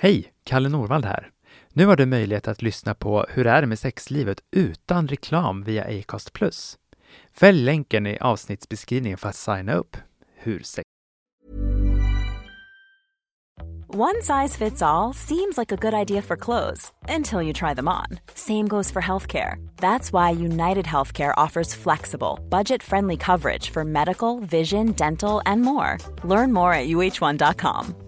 Hej! Kalle Norvald här. Nu har du möjlighet att lyssna på Hur är det med sexlivet utan reklam via Acast+. Fäll länken i avsnittsbeskrivningen för att signa upp. Hur sex... One size fits all seems like a good idea for clothes until you try them on. Same goes for healthcare. That's why United Healthcare offers flexible, budget friendly coverage for medical, vision, dental, and more. Learn more at uh1.com.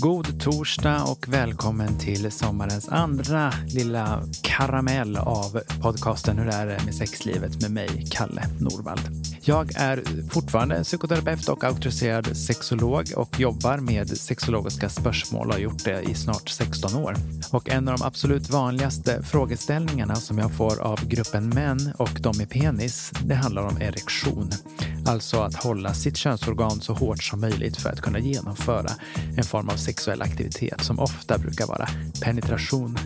God torsdag och välkommen till sommarens andra lilla karamell av podcasten Hur är det med sexlivet med mig, Kalle Norvald. Jag är fortfarande psykoterapeut och auktoriserad sexolog och jobbar med sexologiska spörsmål och har gjort det i snart 16 år. Och en av de absolut vanligaste frågeställningarna som jag får av gruppen män och de med penis, det handlar om erektion. Alltså att hålla sitt könsorgan så hårt som möjligt för att kunna genomföra en form av sexuell aktivitet som ofta brukar vara penetration.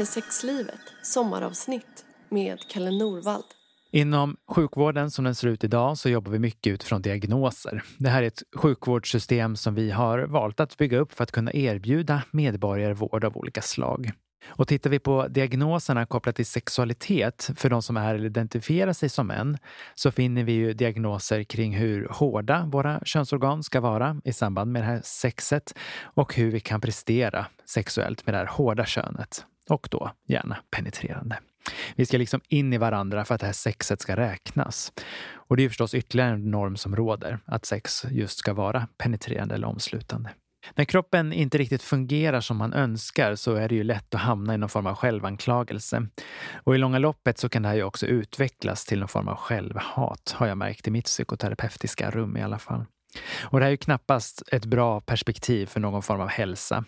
Med sexlivet? Sommaravsnitt med Kalle Norvald. Inom sjukvården som den ser ut idag så jobbar vi mycket utifrån diagnoser. Det här är ett sjukvårdssystem som vi har valt att bygga upp för att kunna erbjuda medborgare vård av olika slag. Och tittar vi på diagnoserna kopplat till sexualitet för de som är eller identifierar sig som män så finner vi ju diagnoser kring hur hårda våra könsorgan ska vara i samband med det här sexet och hur vi kan prestera sexuellt med det här hårda könet och då gärna penetrerande. Vi ska liksom in i varandra för att det här sexet ska räknas. Och det är förstås ytterligare en norm som råder, att sex just ska vara penetrerande eller omslutande. När kroppen inte riktigt fungerar som man önskar så är det ju lätt att hamna i någon form av självanklagelse. Och i långa loppet så kan det här ju också utvecklas till någon form av självhat, har jag märkt i mitt psykoterapeutiska rum i alla fall. Och det här är ju knappast ett bra perspektiv för någon form av hälsa.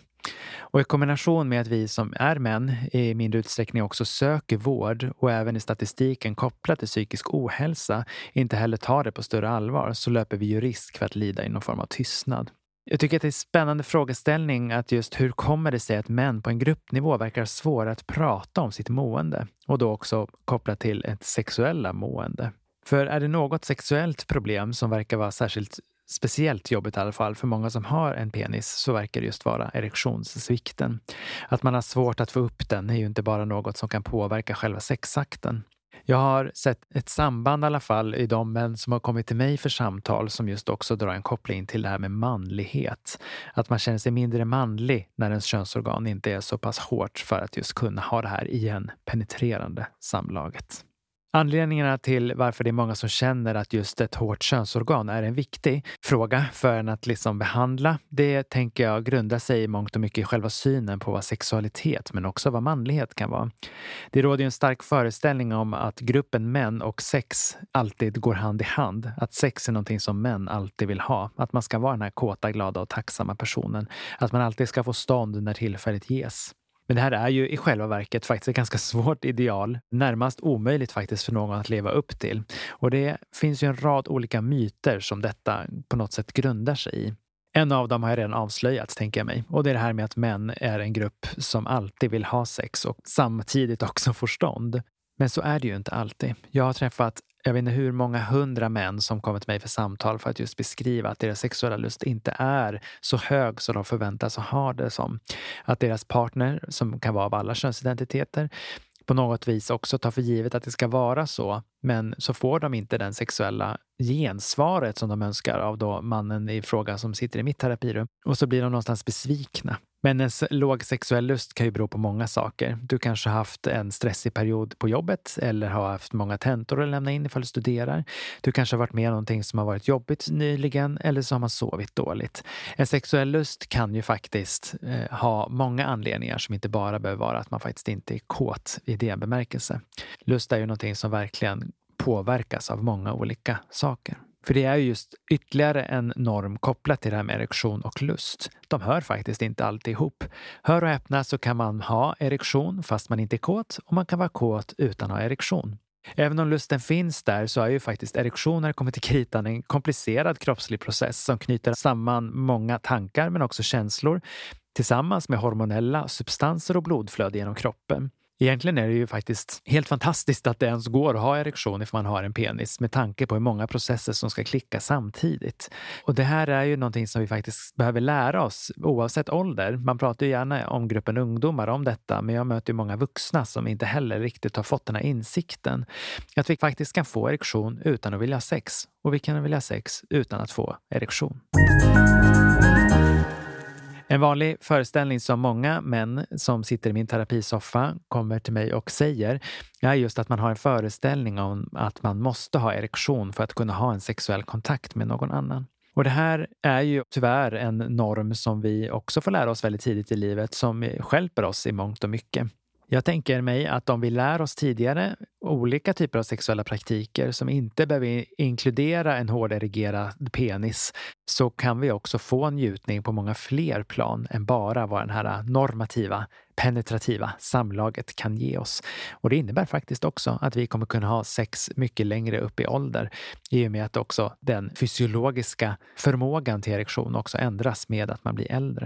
Och i kombination med att vi som är män i mindre utsträckning också söker vård och även i statistiken kopplat till psykisk ohälsa inte heller tar det på större allvar så löper vi ju risk för att lida i någon form av tystnad. Jag tycker att det är en spännande frågeställning att just hur kommer det sig att män på en gruppnivå verkar svåra att prata om sitt mående och då också kopplat till ett sexuella mående. För är det något sexuellt problem som verkar vara särskilt speciellt jobbigt i alla fall för många som har en penis så verkar det just vara erektionssvikten. Att man har svårt att få upp den är ju inte bara något som kan påverka själva sexakten. Jag har sett ett samband i alla fall i de män som har kommit till mig för samtal som just också drar en koppling till det här med manlighet. Att man känner sig mindre manlig när ens könsorgan inte är så pass hårt för att just kunna ha det här igen penetrerande samlaget. Anledningarna till varför det är många som känner att just ett hårt könsorgan är en viktig fråga för en att liksom behandla, det tänker jag grundar sig i mångt och mycket i själva synen på vad sexualitet men också vad manlighet kan vara. Det råder ju en stark föreställning om att gruppen män och sex alltid går hand i hand. Att sex är någonting som män alltid vill ha. Att man ska vara den här kåta, glada och tacksamma personen. Att man alltid ska få stånd när tillfället ges. Men det här är ju i själva verket faktiskt ett ganska svårt ideal. Närmast omöjligt faktiskt för någon att leva upp till. Och det finns ju en rad olika myter som detta på något sätt grundar sig i. En av dem har jag redan avslöjat, tänker jag mig. Och det är det här med att män är en grupp som alltid vill ha sex och samtidigt också får stånd. Men så är det ju inte alltid. Jag har träffat jag vet inte hur många hundra män som kommer till mig för samtal för att just beskriva att deras sexuella lust inte är så hög som de förväntas ha det som. Att deras partner, som kan vara av alla könsidentiteter, på något vis också tar för givet att det ska vara så. Men så får de inte den sexuella gensvaret som de önskar av då mannen i fråga som sitter i mitt terapirum. Och så blir de någonstans besvikna. Men en låg sexuell lust kan ju bero på många saker. Du kanske har haft en stressig period på jobbet eller har haft många tentor att lämna in ifall du studerar. Du kanske har varit med om någonting som har varit jobbigt nyligen eller så har man sovit dåligt. En sexuell lust kan ju faktiskt eh, ha många anledningar som inte bara behöver vara att man faktiskt inte är kåt i det bemärkelse. Lust är ju någonting som verkligen påverkas av många olika saker. För det är just ytterligare en norm kopplat till det här med erektion och lust. De hör faktiskt inte alltid ihop. Hör och häpna så kan man ha erektion fast man inte är kåt och man kan vara kåt utan att ha erektion. Även om lusten finns där så är ju faktiskt erektioner kommit till kritan en komplicerad kroppslig process som knyter samman många tankar men också känslor tillsammans med hormonella substanser och blodflöde genom kroppen. Egentligen är det ju faktiskt helt fantastiskt att det ens går att ha erektion ifall man har en penis med tanke på hur många processer som ska klicka samtidigt. Och det här är ju någonting som vi faktiskt behöver lära oss oavsett ålder. Man pratar ju gärna om gruppen ungdomar om detta, men jag möter ju många vuxna som inte heller riktigt har fått den här insikten. Att vi faktiskt kan få erektion utan att vilja ha sex och vi kan vilja ha sex utan att få erektion. En vanlig föreställning som många män som sitter i min terapisoffa kommer till mig och säger är just att man har en föreställning om att man måste ha erektion för att kunna ha en sexuell kontakt med någon annan. Och det här är ju tyvärr en norm som vi också får lära oss väldigt tidigt i livet som skälper oss i mångt och mycket. Jag tänker mig att om vi lär oss tidigare olika typer av sexuella praktiker som inte behöver inkludera en hårderigerad penis så kan vi också få njutning på många fler plan än bara vad den här normativa, penetrativa samlaget kan ge oss. Och det innebär faktiskt också att vi kommer kunna ha sex mycket längre upp i ålder i och med att också den fysiologiska förmågan till erektion också ändras med att man blir äldre.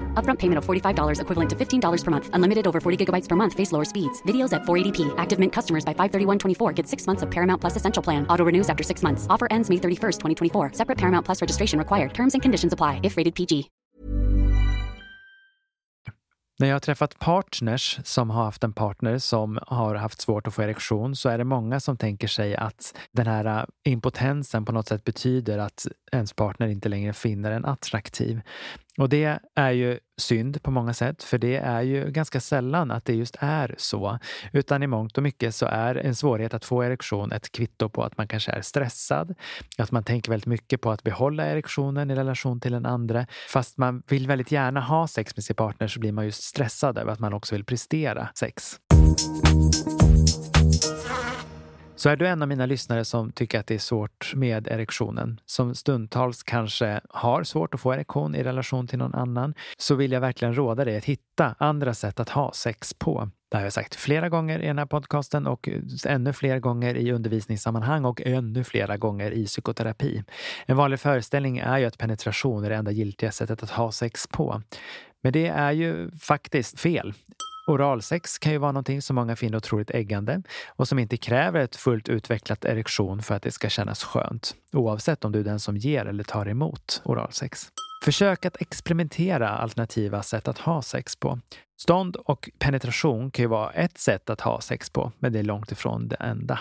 Upfront payment of $45 equivalent to $15 per month. Unlimited over 40 gigabytes per month. Face lower speeds. Videos at 480p. Active Mint customers by 531.24 get six months of Paramount Plus Essential Plan. Auto renews after six months. Offer ends May 31st, 2024. Separate Paramount Plus registration required. Terms and conditions apply if rated PG. När jag har träffat partners som har haft en partner som har haft svårt att få erektion så är det många som tänker sig att den här äh, impotensen på något sätt betyder att ens partner inte längre finner en attraktiv. Och det är ju synd på många sätt, för det är ju ganska sällan att det just är så. Utan i mångt och mycket så är en svårighet att få erektion ett kvitto på att man kanske är stressad, att man tänker väldigt mycket på att behålla erektionen i relation till den andra. Fast man vill väldigt gärna ha sex med sin partner så blir man just stressad över att man också vill prestera sex. Så är du en av mina lyssnare som tycker att det är svårt med erektionen, som stundtals kanske har svårt att få erektion i relation till någon annan, så vill jag verkligen råda dig att hitta andra sätt att ha sex på. Det har jag sagt flera gånger i den här podcasten och ännu fler gånger i undervisningssammanhang och ännu flera gånger i psykoterapi. En vanlig föreställning är ju att penetration är det enda giltiga sättet att ha sex på. Men det är ju faktiskt fel. Oralsex kan ju vara någonting som många finner otroligt äggande och som inte kräver ett fullt utvecklat erektion för att det ska kännas skönt. Oavsett om du är den som ger eller tar emot oralsex. Försök att experimentera alternativa sätt att ha sex på. Stånd och penetration kan ju vara ett sätt att ha sex på, men det är långt ifrån det enda.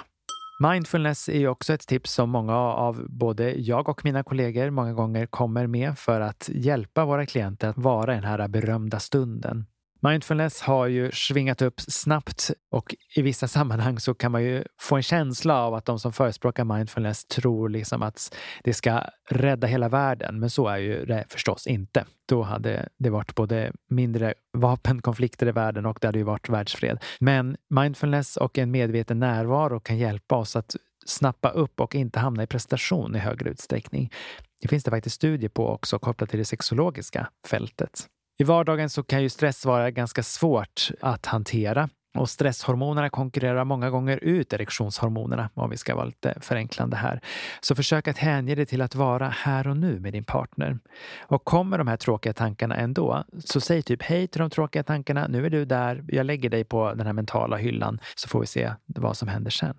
Mindfulness är ju också ett tips som många av både jag och mina kollegor många gånger kommer med för att hjälpa våra klienter att vara i den här berömda stunden. Mindfulness har ju svingat upp snabbt och i vissa sammanhang så kan man ju få en känsla av att de som förespråkar mindfulness tror liksom att det ska rädda hela världen. Men så är ju det förstås inte. Då hade det varit både mindre vapenkonflikter i världen och det hade ju varit världsfred. Men mindfulness och en medveten närvaro kan hjälpa oss att snappa upp och inte hamna i prestation i högre utsträckning. Det finns det faktiskt studier på också kopplat till det sexologiska fältet. I vardagen så kan ju stress vara ganska svårt att hantera och stresshormonerna konkurrerar många gånger ut erektionshormonerna, om vi ska vara lite förenklande här. Så försök att hänge dig till att vara här och nu med din partner. Och kommer de här tråkiga tankarna ändå, så säg typ hej till de tråkiga tankarna. Nu är du där, jag lägger dig på den här mentala hyllan, så får vi se vad som händer sen.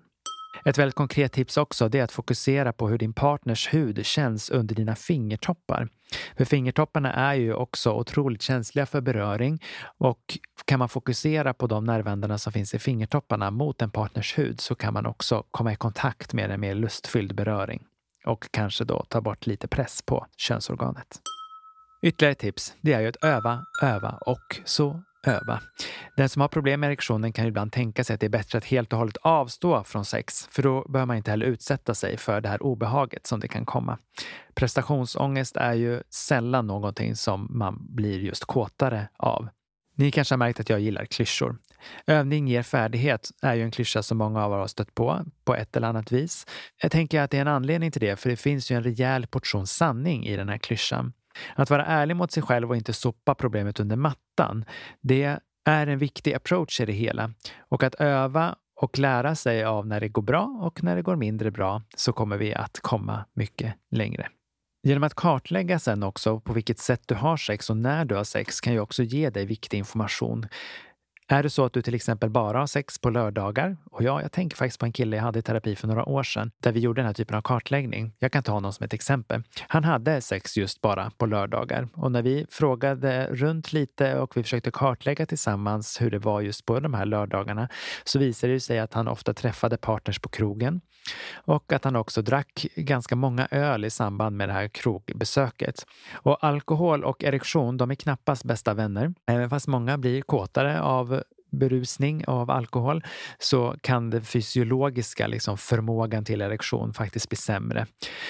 Ett väldigt konkret tips också det är att fokusera på hur din partners hud känns under dina fingertoppar. För fingertopparna är ju också otroligt känsliga för beröring och kan man fokusera på de nervändarna som finns i fingertopparna mot en partners hud så kan man också komma i kontakt med en mer lustfylld beröring och kanske då ta bort lite press på könsorganet. Ytterligare ett tips, det är ju att öva, öva och så öva. Den som har problem med erektionen kan ibland tänka sig att det är bättre att helt och hållet avstå från sex, för då behöver man inte heller utsätta sig för det här obehaget som det kan komma. Prestationsångest är ju sällan någonting som man blir just kåtare av. Ni kanske har märkt att jag gillar klyschor. Övning ger färdighet är ju en klyscha som många av er har stött på, på ett eller annat vis. Jag tänker att det är en anledning till det, för det finns ju en rejäl portion sanning i den här klyschan. Att vara ärlig mot sig själv och inte sopa problemet under mattan, det är en viktig approach i det hela. Och att öva och lära sig av när det går bra och när det går mindre bra så kommer vi att komma mycket längre. Genom att kartlägga sen också på vilket sätt du har sex och när du har sex kan ju också ge dig viktig information. Är det så att du till exempel bara har sex på lördagar? Och ja, jag tänker faktiskt på en kille jag hade i terapi för några år sedan där vi gjorde den här typen av kartläggning. Jag kan ta honom som ett exempel. Han hade sex just bara på lördagar och när vi frågade runt lite och vi försökte kartlägga tillsammans hur det var just på de här lördagarna så visade det sig att han ofta träffade partners på krogen och att han också drack ganska många öl i samband med det här krogbesöket. Och alkohol och erektion, de är knappast bästa vänner. Även fast många blir kåtare av berusning av alkohol så kan den fysiologiska liksom, förmågan till erektion faktiskt bli sämre.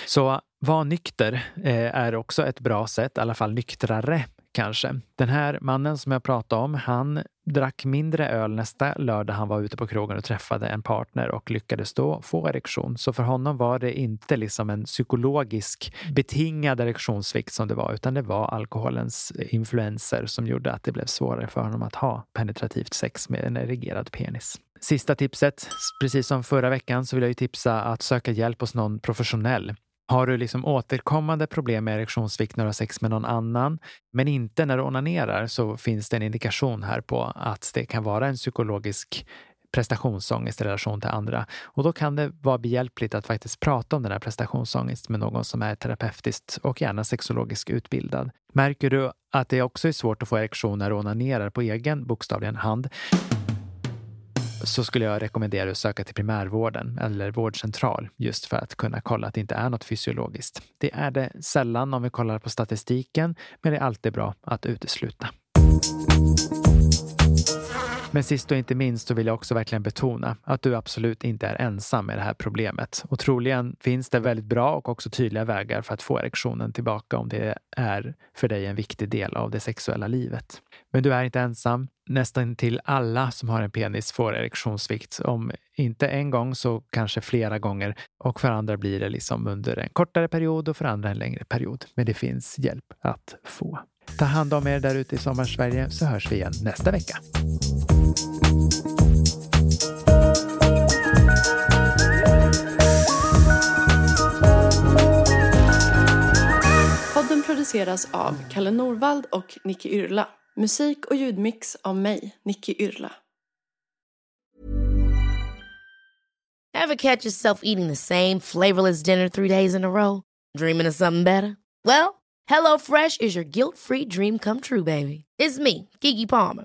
Så var nykter eh, är också ett bra sätt, i alla fall nyktrare kanske. Den här mannen som jag pratade om, han drack mindre öl nästa lördag han var ute på krogen och träffade en partner och lyckades då få erektion. Så för honom var det inte liksom en psykologisk betingad erektionssvikt som det var, utan det var alkoholens influenser som gjorde att det blev svårare för honom att ha penetrativt sex med en erigerad penis. Sista tipset, precis som förra veckan så vill jag ju tipsa att söka hjälp hos någon professionell. Har du liksom återkommande problem med erektionssvikt när du har sex med någon annan, men inte när du onanerar, så finns det en indikation här på att det kan vara en psykologisk prestationsångest i relation till andra. Och då kan det vara behjälpligt att faktiskt prata om den här prestationsångest med någon som är terapeutiskt och gärna sexologiskt utbildad. Märker du att det också är svårt att få erektion när du onanerar på egen bokstavligen hand, så skulle jag rekommendera att söka till primärvården eller vårdcentral just för att kunna kolla att det inte är något fysiologiskt. Det är det sällan om vi kollar på statistiken, men det är alltid bra att utesluta. Men sist och inte minst så vill jag också verkligen betona att du absolut inte är ensam med det här problemet. Och troligen finns det väldigt bra och också tydliga vägar för att få erektionen tillbaka om det är för dig en viktig del av det sexuella livet. Men du är inte ensam. Nästan till alla som har en penis får erektionssvikt. Om inte en gång så kanske flera gånger. Och för andra blir det liksom under en kortare period och för andra en längre period. Men det finns hjälp att få. Ta hand om er där ute i Sommarsverige så hörs vi igen nästa vecka. Podden produceras av Kalle Norvald och Nicky Yrla. Musik och ljudmix av mig, Nicky Yrla. Ever catch yourself eating the same flavorless dinner three days in a row? Dreaming of something better? Well, HelloFresh is your guilt-free dream come true, baby. It's me, Kiki Palmer.